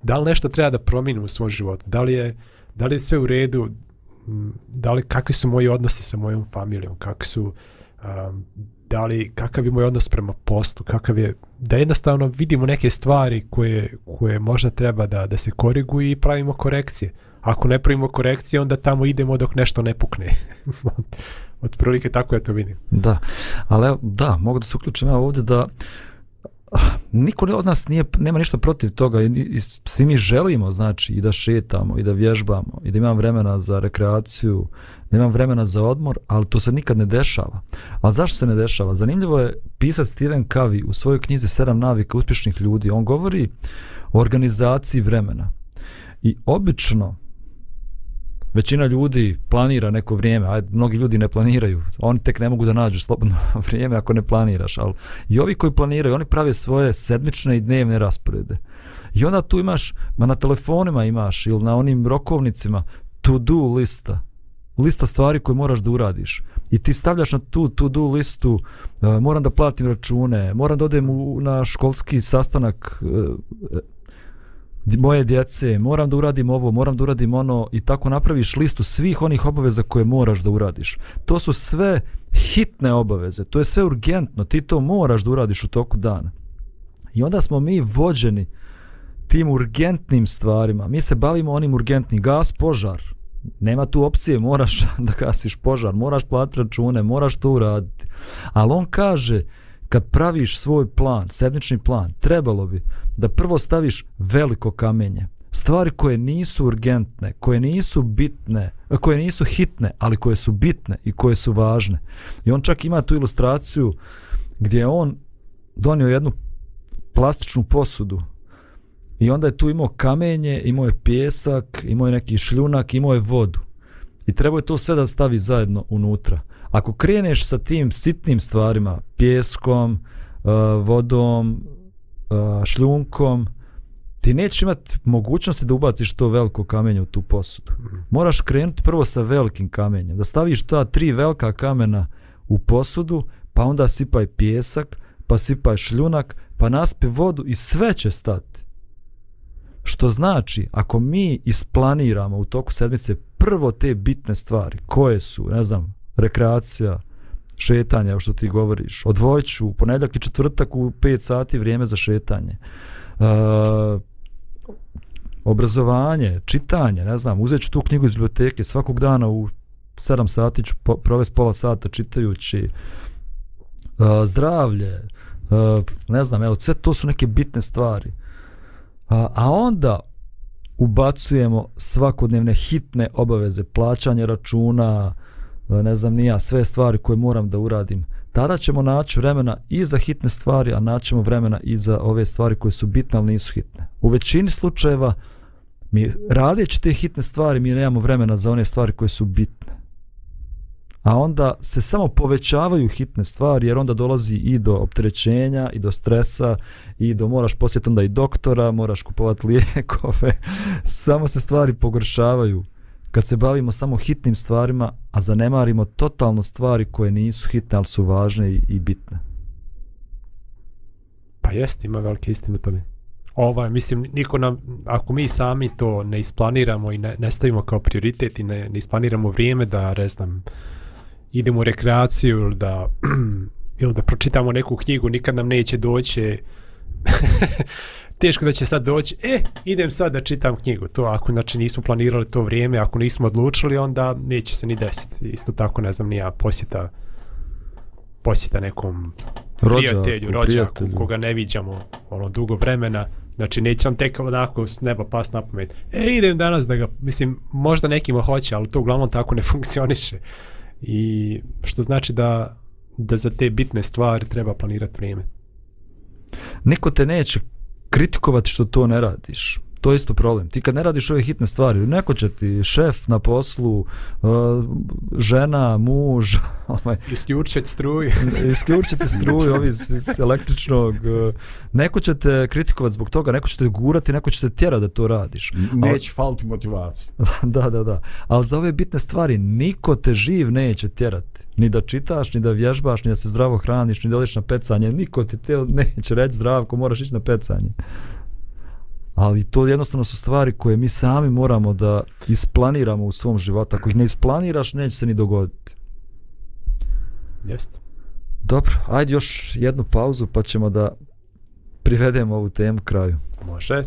da li nešto treba da promijenim u svom životu, da li je, da li je sve u redu, mm, da li, kakvi su moji odnosi sa mojom familijom, kakvi su, um, da li, kakav je moj odnos prema poslu, kakav je, da jednostavno vidimo neke stvari koje, koje možda treba da, da se koriguju i pravimo korekcije. Ako ne pravimo korekcije, onda tamo idemo dok nešto ne pukne. Otprilike tako ja to vidim. Da, ali da, mogu da se uključim ja ovdje da ah, niko od nas nije, nema ništa protiv toga i, i svi mi želimo znači i da šetamo i da vježbamo i da imam vremena za rekreaciju, da imam vremena za odmor, ali to se nikad ne dešava. Ali zašto se ne dešava? Zanimljivo je pisac Steven Covey u svojoj knjizi 7 navika uspješnih ljudi. On govori o organizaciji vremena. I obično većina ljudi planira neko vrijeme, a mnogi ljudi ne planiraju, oni tek ne mogu da nađu slobodno vrijeme ako ne planiraš, ali i ovi koji planiraju, oni prave svoje sedmične i dnevne rasporede. I onda tu imaš, ma na telefonima imaš ili na onim rokovnicima to do lista, lista stvari koje moraš da uradiš. I ti stavljaš na tu to do listu, uh, moram da platim račune, moram da odem u, na školski sastanak uh, moje djece, moram da uradim ovo, moram da uradim ono i tako napraviš listu svih onih obaveza koje moraš da uradiš. To su sve hitne obaveze, to je sve urgentno, ti to moraš da uradiš u toku dana. I onda smo mi vođeni tim urgentnim stvarima. Mi se bavimo onim urgentnim. Gas požar. Nema tu opcije, moraš da gasiš požar, moraš platiti račune, moraš to uraditi. Ali on kaže, kad praviš svoj plan, sedmični plan, trebalo bi da prvo staviš veliko kamenje. Stvari koje nisu urgentne, koje nisu bitne, koje nisu hitne, ali koje su bitne i koje su važne. I on čak ima tu ilustraciju gdje je on donio jednu plastičnu posudu i onda je tu imao kamenje, imao je pjesak, imao je neki šljunak, imao je vodu. I treba je to sve da stavi zajedno unutra. Ako kreneš sa tim sitnim stvarima, pjeskom, e, vodom, e, šljunkom, ti nećeš imati mogućnosti da ubaciš to veliko kamenje u tu posudu. Moraš krenuti prvo sa velikim kamenjem, da staviš ta tri velika kamena u posudu, pa onda sipaj pjesak, pa sipaj šljunak, pa naspi vodu i sve će stati. Što znači, ako mi isplaniramo u toku sedmice prvo te bitne stvari, koje su, ne znam, rekreacija, šetanje, što ti govoriš, Odvojiću ću ponedjeljak i četvrtak u 5 sati vrijeme za šetanje, uh, obrazovanje, čitanje, ne znam, uzet ću tu knjigu iz biblioteke, svakog dana u 7 sati ću po, provesti pola sata čitajući, uh, zdravlje, uh, ne znam, evo, sve to su neke bitne stvari. A, a onda ubacujemo svakodnevne hitne obaveze, plaćanje računa, e, E, ne znam ni ja, sve stvari koje moram da uradim. Tada ćemo naći vremena i za hitne stvari, a naćemo vremena i za ove stvari koje su bitne, ali nisu hitne. U većini slučajeva, mi radeći te hitne stvari, mi nemamo vremena za one stvari koje su bitne. A onda se samo povećavaju hitne stvari, jer onda dolazi i do opterećenja, i do stresa, i do moraš posjetiti onda i doktora, moraš kupovati lijekove, samo se stvari pogoršavaju kad se bavimo samo hitnim stvarima, a zanemarimo totalno stvari koje nisu hitne, ali su važne i, i bitne. Pa jest, ima velike istine u tome. Ovaj, mislim, niko nam, ako mi sami to ne isplaniramo i ne, ne stavimo kao prioritet i ne, ne isplaniramo vrijeme da, ne znam, idemo u rekreaciju ili da, ili da pročitamo neku knjigu, nikad nam neće doći teško da će sad doći, e, idem sad da čitam knjigu. To ako znači nismo planirali to vrijeme, ako nismo odlučili, onda neće se ni desiti. Isto tako, ne znam, nija posjeta posjeta nekom Rođaku, prijatelju, rođaku, prijatelju. koga ne viđamo ono dugo vremena. Znači, neće nam tek onako s neba pas na pamet. E, idem danas da ga, mislim, možda nekima hoće, ali to uglavnom tako ne funkcioniše. I što znači da, da za te bitne stvari treba planirati vrijeme. Niko te neće kritikovati što to ne radiš. To je isto problem. Ti kad ne radiš ove hitne stvari, neko će ti šef na poslu, uh, žena, muž, ovaj, Isključiti struju. isključiti struju, ovi iz, iz električnog, uh, neko će te kritikovati zbog toga, neko će te gurati, neko će te tjera da to radiš. Neće faliti motivacije. da, da, da. Ali za ove bitne stvari niko te živ neće tjerati. Ni da čitaš, ni da vježbaš, ni da se zdravo hraniš, ni da odeš na pecanje. Niko ti te neće reći zdravko, moraš ići na pecanje. Ali to jednostavno su stvari koje mi sami moramo da isplaniramo u svom životu. Ako ih ne isplaniraš, neće se ni dogoditi. Jeste. Dobro, ajde još jednu pauzu pa ćemo da privedemo ovu temu kraju. Može.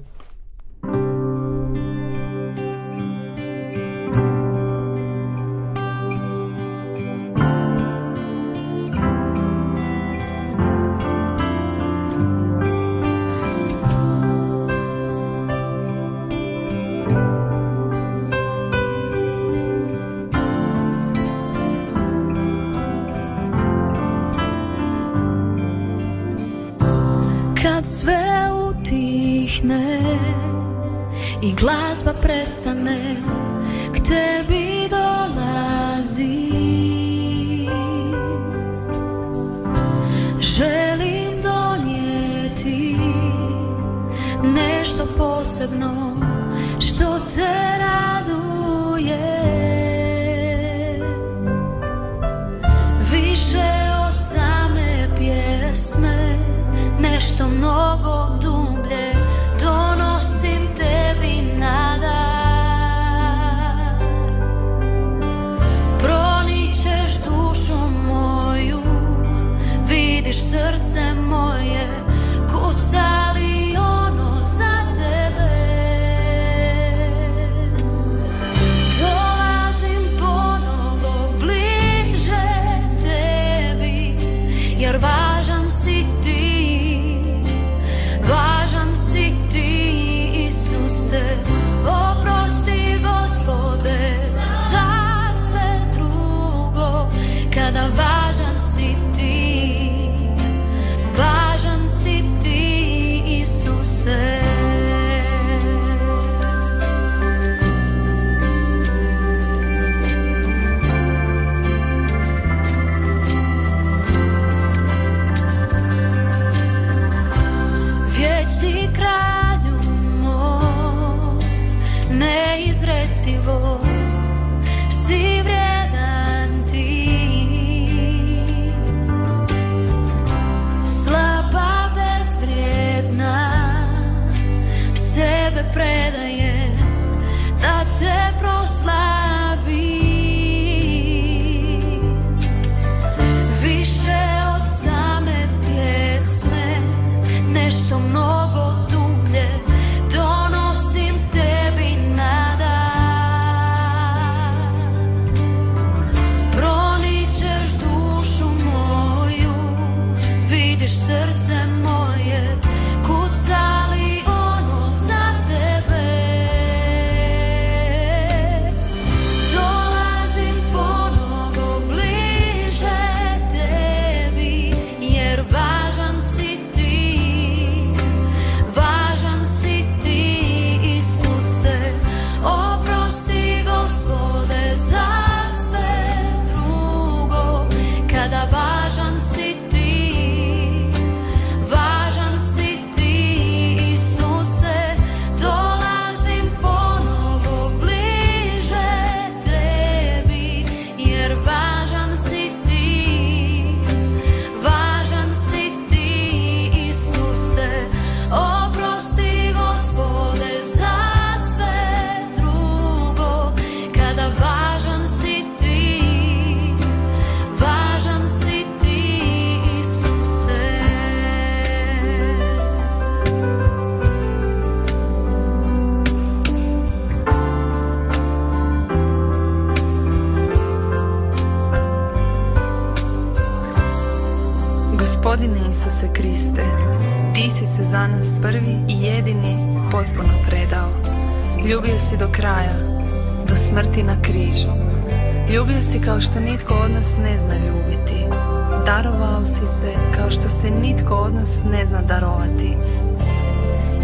Se nitko od nas ne zna darovati.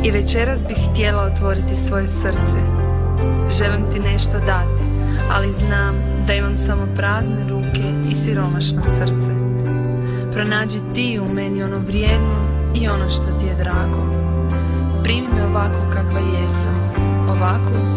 I večeras bih htjela otvoriti svoje srce. Želim ti nešto dati, ali znam da imam samo prazne ruke i siromašno srce. Pronađi ti u meni ono vrijedno i ono što ti je drago. Primi me ovako kakva jesam, ovako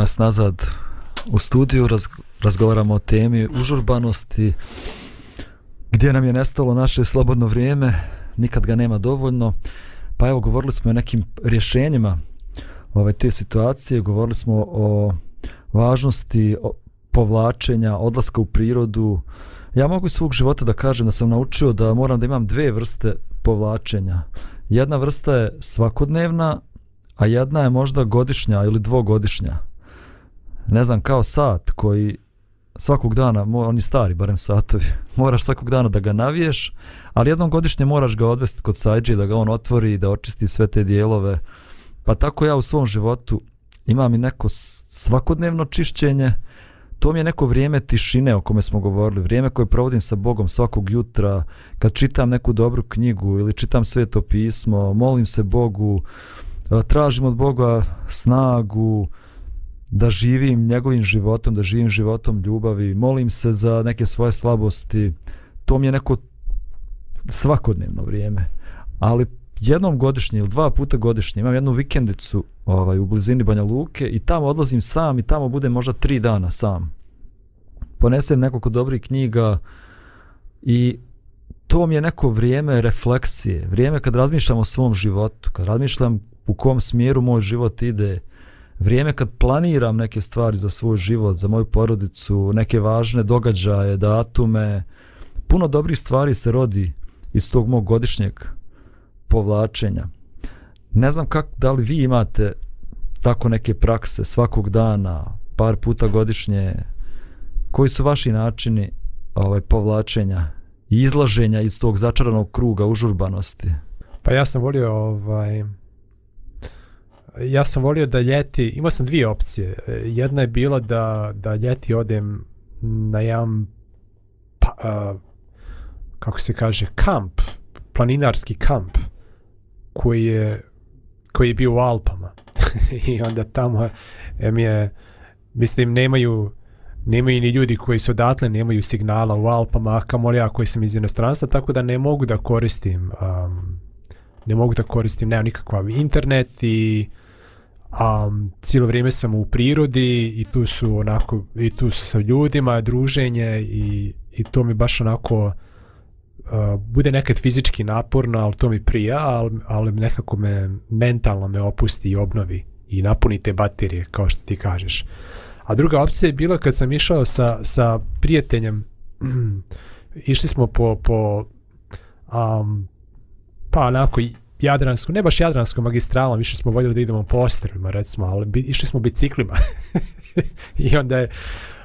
nas nazad u studiju, raz, razgovaramo o temi užurbanosti, gdje nam je nestalo naše slobodno vrijeme, nikad ga nema dovoljno. Pa evo, govorili smo o nekim rješenjima ove te situacije, govorili smo o važnosti o- povlačenja, odlaska u prirodu. Ja mogu iz svog života da kažem da sam naučio da moram da imam dve vrste povlačenja. Jedna vrsta je svakodnevna, a jedna je možda godišnja ili dvogodišnja. Ne znam, kao sat koji svakog dana, oni stari barem satovi, moraš svakog dana da ga naviješ, ali jednom godišnje moraš ga odvesti kod sajđe da ga on otvori i da očisti sve te dijelove. Pa tako ja u svom životu imam i neko svakodnevno čišćenje, to mi je neko vrijeme tišine o kome smo govorili, vrijeme koje provodim sa Bogom svakog jutra, kad čitam neku dobru knjigu ili čitam sveto pismo, molim se Bogu, tražim od Boga snagu da živim njegovim životom, da živim životom ljubavi, molim se za neke svoje slabosti, to mi je neko svakodnevno vrijeme, ali jednom godišnje ili dva puta godišnje imam jednu vikendicu ovaj, u blizini Banja Luke i tamo odlazim sam i tamo budem možda tri dana sam. Ponesem nekoliko dobrih knjiga i to mi je neko vrijeme refleksije, vrijeme kad razmišljam o svom životu, kad razmišljam u kom smjeru moj život ide, vrijeme kad planiram neke stvari za svoj život, za moju porodicu, neke važne događaje, datume, puno dobrih stvari se rodi iz tog mog godišnjeg povlačenja. Ne znam kako, da li vi imate tako neke prakse svakog dana, par puta godišnje, koji su vaši načini ovaj, povlačenja i izlaženja iz tog začaranog kruga užurbanosti? Pa ja sam volio ovaj ja sam volio da ljeti, imao sam dvije opcije. E, jedna je bila da, da ljeti odem na jedan pa, a, kako se kaže, kamp, planinarski kamp koji je koji je bio u Alpama. I onda tamo em je, mislim, nemaju nemaju ni ljudi koji su odatle, nemaju signala u Alpama, a kamoli ja koji sam iz inostranstva, tako da ne mogu da koristim um, ne mogu da koristim, nemam nikakav internet i um, cijelo vrijeme sam u prirodi i tu su onako, i tu su sa ljudima, druženje i, i to mi baš onako uh, bude nekad fizički naporno, ali to mi prija, ali, ali nekako me mentalno me opusti i obnovi i napuni te baterije, kao što ti kažeš. A druga opcija je bila kad sam išao sa, sa prijateljem, išli smo po, po um, pa onako Jadranskom, ne baš Jadranskom magistralom, više smo voljeli da idemo po ostrovima, recimo, ali bi, išli smo biciklima. I onda je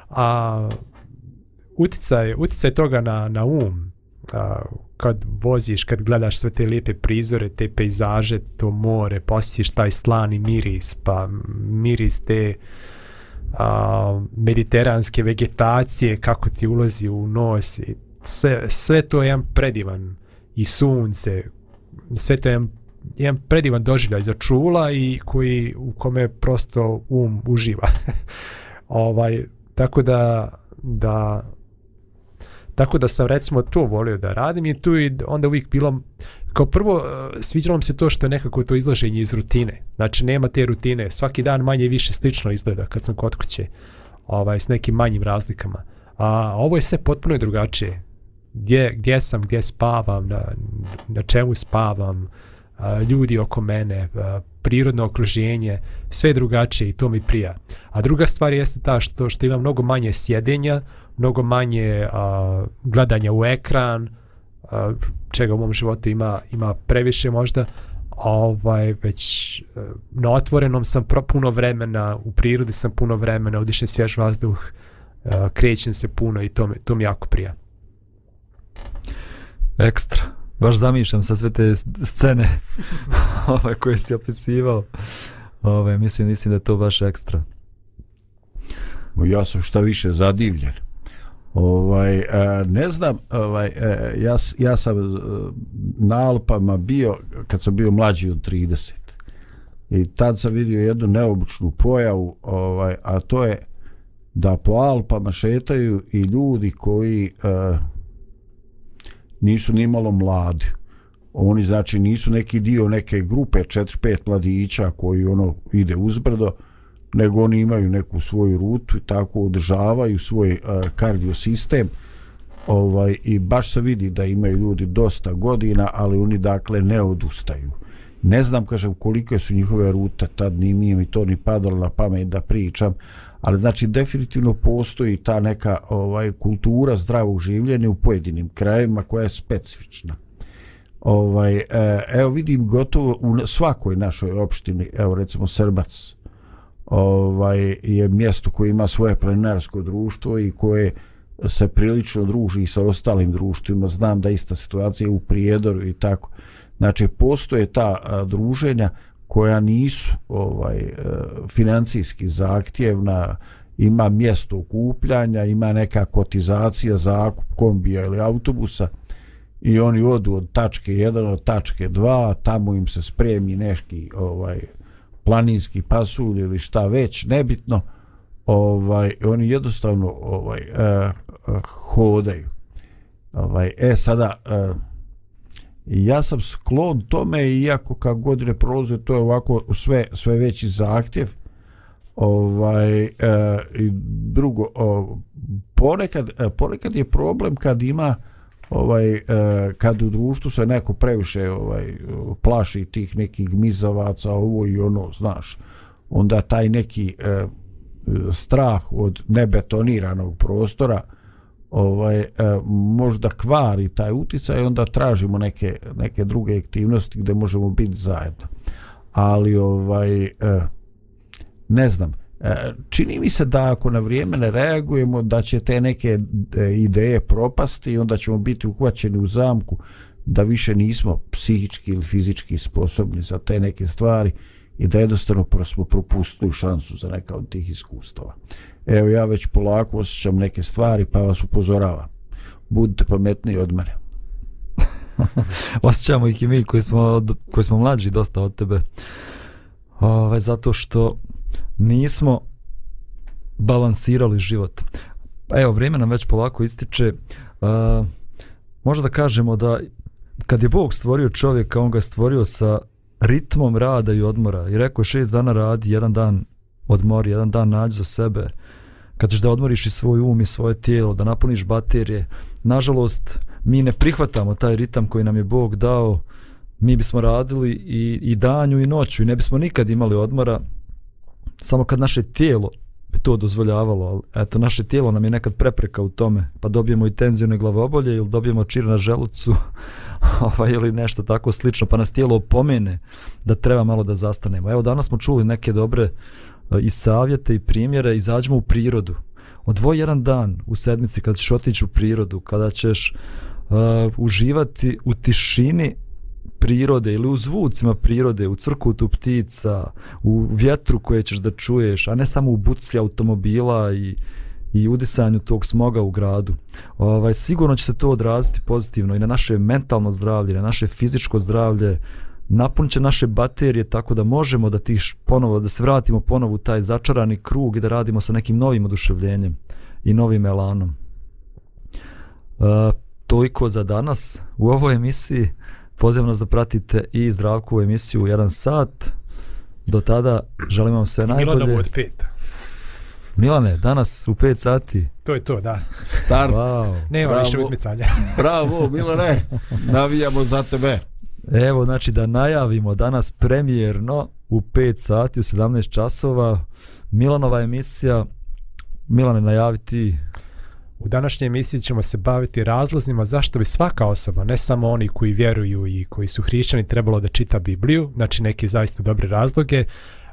a, uticaj, uticaj toga na, na um, a, kad voziš, kad gledaš sve te lijepe prizore, te pejzaže, to more, posjetiš taj slani miris, pa miris te a, mediteranske vegetacije, kako ti ulazi u nos, i sve, sve to je jedan predivan i sunce, sve to je jedan, jedan predivan doživljaj za čula i koji u kome prosto um uživa. ovaj tako da da tako da sam recimo to volio da radim i tu i onda uvijek bilo kao prvo e, sviđalo mi se to što je nekako to izlaženje iz rutine. Znači nema te rutine. Svaki dan manje više slično izgleda kad sam kod kuće ovaj, s nekim manjim razlikama. A ovo je sve potpuno drugačije gdje, gdje sam, gdje spavam na, na čemu spavam a, ljudi oko mene a, prirodno okruženje sve drugačije i to mi prija. A druga stvar jeste ta što što ima mnogo manje sjedenja mnogo manje a, gledanja u ekran a, čega u mom životu ima ima previše možda ovaj već e, na otvorenom sam pro, puno vremena u prirodi sam puno vremena udišem svjež vazduh e, krećem se puno i to mi, to mi jako prija. Ekstra. Baš zamišljam sa sve te scene ove, koje si opisivao. Ove, mislim, mislim da je to baš ekstra. Ja sam šta više zadivljen. Ovaj, a, ne znam, ovaj, a, ja, ja sam a, na Alpama bio, kad sam bio mlađi od 30. I tad sam vidio jednu neobičnu pojavu, ovaj, a to je da po Alpama šetaju i ljudi koji a, nisu ni malo mladi. Oni znači nisu neki dio neke grupe 4-5 mladića koji ono ide uzbrdo, nego oni imaju neku svoju rutu i tako održavaju svoj e, uh, kardiosistem ovaj, i baš se vidi da imaju ljudi dosta godina, ali oni dakle ne odustaju. Ne znam, kažem, koliko su njihove rute, tad ni mi mi to ni padalo na pamet da pričam, ali znači definitivno postoji ta neka ovaj kultura zdravog življenja u pojedinim krajevima koja je specifična. Ovaj, e, evo vidim gotovo u svakoj našoj opštini, evo recimo Srbac, ovaj, je mjesto koje ima svoje planinarsko društvo i koje se prilično druži sa ostalim društvima. Znam da ista situacija je u Prijedoru i tako. Znači, postoje ta a, druženja koja nisu ovaj e, financijski zahtjevna, ima mjesto okupljanja, ima neka kotizacija za kombija ili autobusa i oni odu od tačke 1 od tačke 2, tamo im se spremi neki ovaj planinski pasulj ili šta već, nebitno, ovaj oni jednostavno ovaj eh, hodaju. Ovaj e sada eh, I ja sam sklon tome, iako kako godine prolaze, to je ovako sve, sve veći zahtjev. Ovaj, e, I drugo, o, ponekad, e, ponekad je problem kad ima ovaj e, kad u društvu se neko previše ovaj plaši tih nekih mizavaca ovo i ono znaš onda taj neki e, strah od nebetoniranog prostora ovaj e, možda kvari taj uticaj onda tražimo neke neke druge aktivnosti gdje možemo biti zajedno. Ali ovaj e, ne znam e, čini mi se da ako na vrijeme ne reagujemo da će te neke e, ideje propasti i onda ćemo biti uhvaćeni u zamku da više nismo psihički ili fizički sposobni za te neke stvari i da jednostavno smo propustili šansu za neka od tih iskustava. Evo ja već polako osjećam neke stvari pa vas upozoravam. Budite pametniji od mene. Osjećamo ih i mi koji smo, koji smo mlađi dosta od tebe. Ove, ovaj, zato što nismo balansirali život. Evo vrijeme nam već polako ističe. Uh, možda da kažemo da kad je Bog stvorio čovjeka on ga stvorio sa ritmom rada i odmora. I rekao šest dana radi jedan dan odmori, jedan dan nađi za sebe. Kad ćeš da odmoriš i svoj um i svoje tijelo, da napuniš baterije. Nažalost, mi ne prihvatamo taj ritam koji nam je Bog dao, mi bismo radili i, i danju i noću i ne bismo nikad imali odmora, samo kad naše tijelo bi to dozvoljavalo, ali eto, naše tijelo nam je nekad prepreka u tome, pa dobijemo i tenzijone glavobolje ili dobijemo čir na želucu ovaj, ili nešto tako slično, pa nas tijelo opomene da treba malo da zastanemo. Evo, danas smo čuli neke dobre e, i savjete i primjere, izađemo u prirodu. Odvoj jedan dan u sedmici kada ćeš otići u prirodu, kada ćeš uh, uživati u tišini prirode ili u zvucima prirode, u crkutu ptica, u vjetru koje ćeš da čuješ, a ne samo u buci automobila i, i udisanju tog smoga u gradu. Ovaj, sigurno će se to odraziti pozitivno i na naše mentalno zdravlje, na naše fizičko zdravlje, napunit će naše baterije tako da možemo da tiš ponovo, da se vratimo ponovo u taj začarani krug i da radimo sa nekim novim oduševljenjem i novim elanom. E, toliko za danas u ovoj emisiji. Pozivam nas da pratite i zdravku emisiju u jedan sat. Do tada želim vam sve najbolje. Milanovo od pet. Milane, danas u 5 sati. To je to, da. Start. Wow. Nema Bravo. više uzmicanja. Bravo, Milane. Navijamo za tebe. Evo, znači da najavimo danas premijerno u 5 sati, u 17 časova. Milanova emisija. Milane, najavi ti. U današnjoj emisiji ćemo se baviti razlozima zašto bi svaka osoba, ne samo oni koji vjeruju i koji su hrišćani, trebalo da čita Bibliju, znači neke zaista dobre razloge,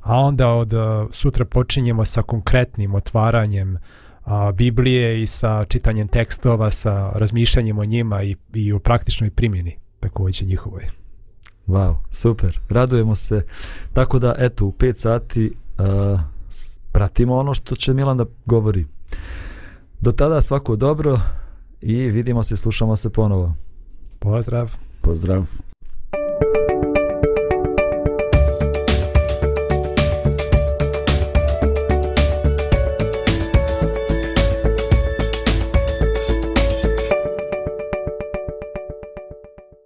a onda od e, sutra počinjemo sa konkretnim otvaranjem a, Biblije i sa čitanjem tekstova, sa razmišljanjem o njima i, i o praktičnoj primjeni također njihovoj. Wow, super. Radujemo se. Tako da, eto, u 5 sati uh, pratimo ono što će Milan da govori. Do tada svako dobro i vidimo se i slušamo se ponovo. Pozdrav! Pozdrav.